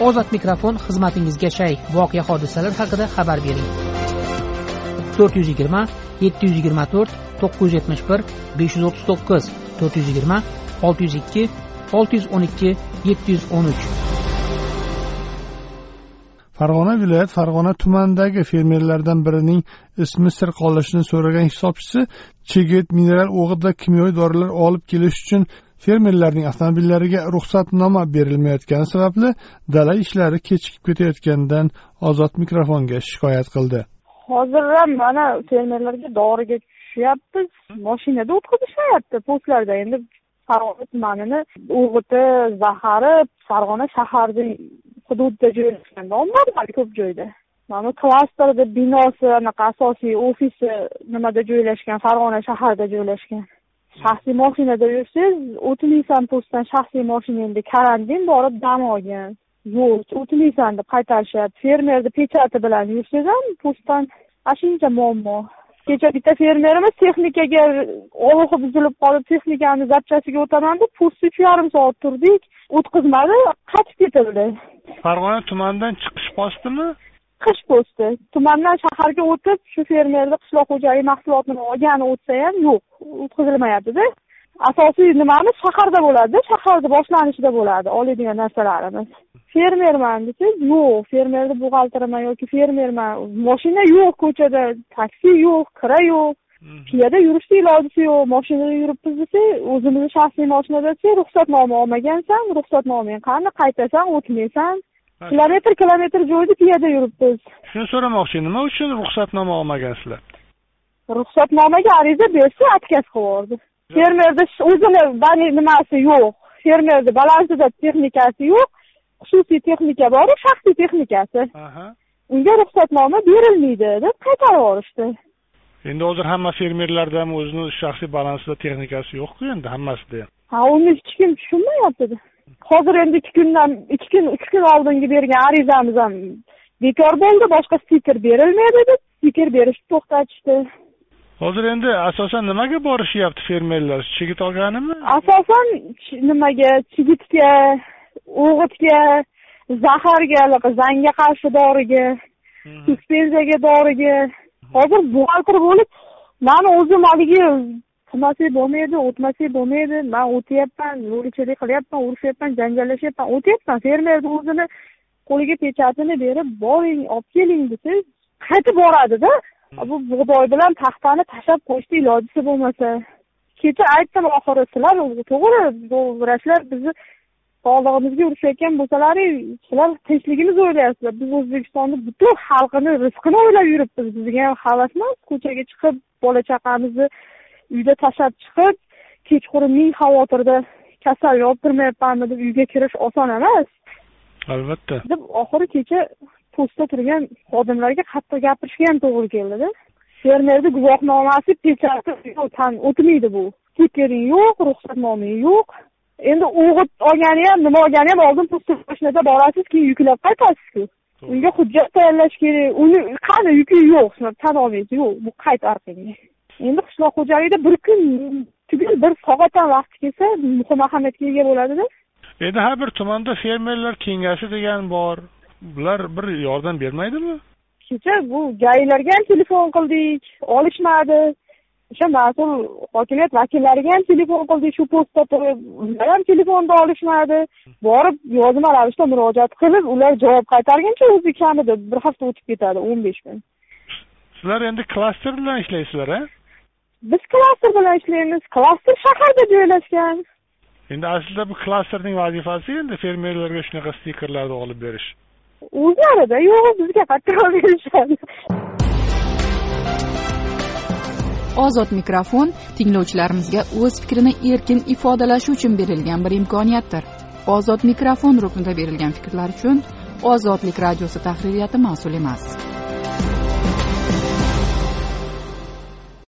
ozod mikrofon xizmatingizga shay. Voqea hodisalar haqida xabar bering. To'rt yuz yigirma yetti yuz yigirma to'rt to'qqiz yuz yetmish bir besh yuz o'ttiz to'qqiz to'rt yuz yigirma olti yuz ikki olti yuz o'n ikki yetti yuz o'n uch. Farg'ona viloyat farg'ona tumanidagi fermerlardan birining ismi sir qolishini so'ragan hisobchisi chigit mineral o'g'it va kimyoviy dorilar olib kelish uchun fermerlarning avtomobillariga ruxsatnoma berilmayotgani sababli dala ishlari kechikib ketayotganidan ozod mikrofonga shikoyat qildi. Hozir ham mana fermerlarga doriga tushyapmiz. Mashinada o'tkazishmayapti postlarda endi farg'ona tumanini o'g'iti zahari farg'ona shaharni hududida joylashganda hali ko'p joyda. Mana klasterni binosi anaqa asosiy ofisi nimada joylashgan? Farg'ona shaharida joylashgan. Shaxsiy mashinada yursangiz o'tmaysan postdan shaxsiy mashinangda karantin borib dam olgin yo'q o'tmaysan deb qaytarishyapti. Fermerni pechati bilan yursangiz ham postdan ana shuncha muammo. Kecha bitta fermerimiz texnikaga olug'i buzilib qolib texnikani zapchasiga o'taman deb postda uch yarim soat turdik o'tkazmadi qaytib ketildi. Farg'ona tumanidan chiqish postimi? Qish posti tumandan shaharga o'tib shu fermerni qishloq xo'jaligi mahsulotini olgani o'tsa ham yo'q o'tkazilmayaptida asosiy nimamiz shaharda bo'ladi shaharda boshlanishida bo'ladi oladigan narsalarimiz. Fermerman desangiz yo'q fermerni buxgalteriman yoki fermerman moshina yo'q ko'chada taksi yo'q kira yo'q. Piyoda yurishni ilojisi yo'q moshinada yuribmiz desa o'zimizni shaxsiy mashinada desa ruxsatnoma olmagansan ruxsatnomang qani qaytasan o'tmaysan kilometr kilometr joyda piyoda yuribmiz. Shuni so'ramoqchi nima uchun ruxsatnoma olmagansizlar ruxsatnomaga ariza bersa отказ qilib fermerni o'zini nimasi yo'q. Fermerni balansida texnikasi yo'q. Xususiy texnika boru shaxsiy texnikasi. Unga ruxsatnoma berilmaydi deb qaytarib yuborishdi endi hozir hamma fermerlarda ham o'zini shaxsiy balansida texnikasi yo'qku endi hammasida ham ha uni hech kim tushunmayapti hozir endi ikki kundan ikki kun uch kun oldingi bergan arizamiz ham bekor bo'ldi boshqa stiker berilmaydi deb stiker berishni to'xtatishdi. Hozir endi asosan nimaga borishyapti fermerlar? Chigit olganimi? Asosan nimaga? Chigitga o'g'itga zaharga zangga qarshi doriga suspenziyaga doriga hozir buxgalter bo'lib mani o'zim haligi qilmasak bo'lmaydi o'tmasak bo'lmaydi man o'tyapman yo'lchilik qilyapman urushyapman janjallashyapman o'tyapman fermerni o'zini qo'liga pechatini berib boring olib keling desangiz qaytib boradida bu bug'doy bilan taxtani tashlab qo'yishni ilojisi bo'lmasa kecha aytdim oxiri sizlar to'g'ri bu vrachlar bizni sog'lig'imizga urushayotgan bo'lsalaring sizlar tinchligimizni o'ylayapsizlar biz o'zbekistonni butun xalqini rizqini o'ylab yuribmiz bizga ham havas emas ko'chaga chiqib bola chaqamizni uyda tashlab chiqib kechqurun ming xavotirda kasal yoptirmayapmanmi deb uyga kirish oson emas. Albatta. Deb oxiri kecha postda turgan xodimlarga qattiq gapirishga ham to'g'ri keldida fermerni guvohnomasi pechati tan o'tmaydi bu. Stikering yo'q ruxsatnomang yo'q. Endi o'g'it olgani ham nima olgani ham oldin posta mashinada borasiz keyin yuklab qaytasizku unga hujjat tayyorlash kerak. Uni qani yuki yo'q tan olmaysiz yo'q bu qayt orqangga endi qishloq xo'jaligida bir kun tugul bir soat ham vaqti kelsa muhim ahamiyatga ega bo'ladida. Endi har bir tumanda fermerlar kengashi degan bor. Bular bir yordam bermaydimi? Kecha bu gailarga ham telefon qildik olishmadi. O'sha mas'ul hokimiyat vakillariga ham telefon qildik shu postda turib. Ular ham telefonda olishmadi. Borib yozma ravishda murojaat qilib ular javob qaytarguncha o'zi kamida bir hafta o'tib ketadi o'n besh kun. Sizlar endi klaster bilan ishlaysizlar a biz klaster bilan ishlaymiz. Klaster shaharda joylashgan. Endi aslida bu klasterning vazifasi endi fermerlarga shunaqa stikerlarni olib berish. O'zlarida yo'q bizga qattiq berishadi. Ozod mikrofon tinglovchilarimizga o'z fikrini erkin ifodalashi uchun berilgan bir imkoniyatdir. Ozod mikrofon ruknida berilgan fikrlar uchun ozodlik radiosi tahririyati mas'ul emas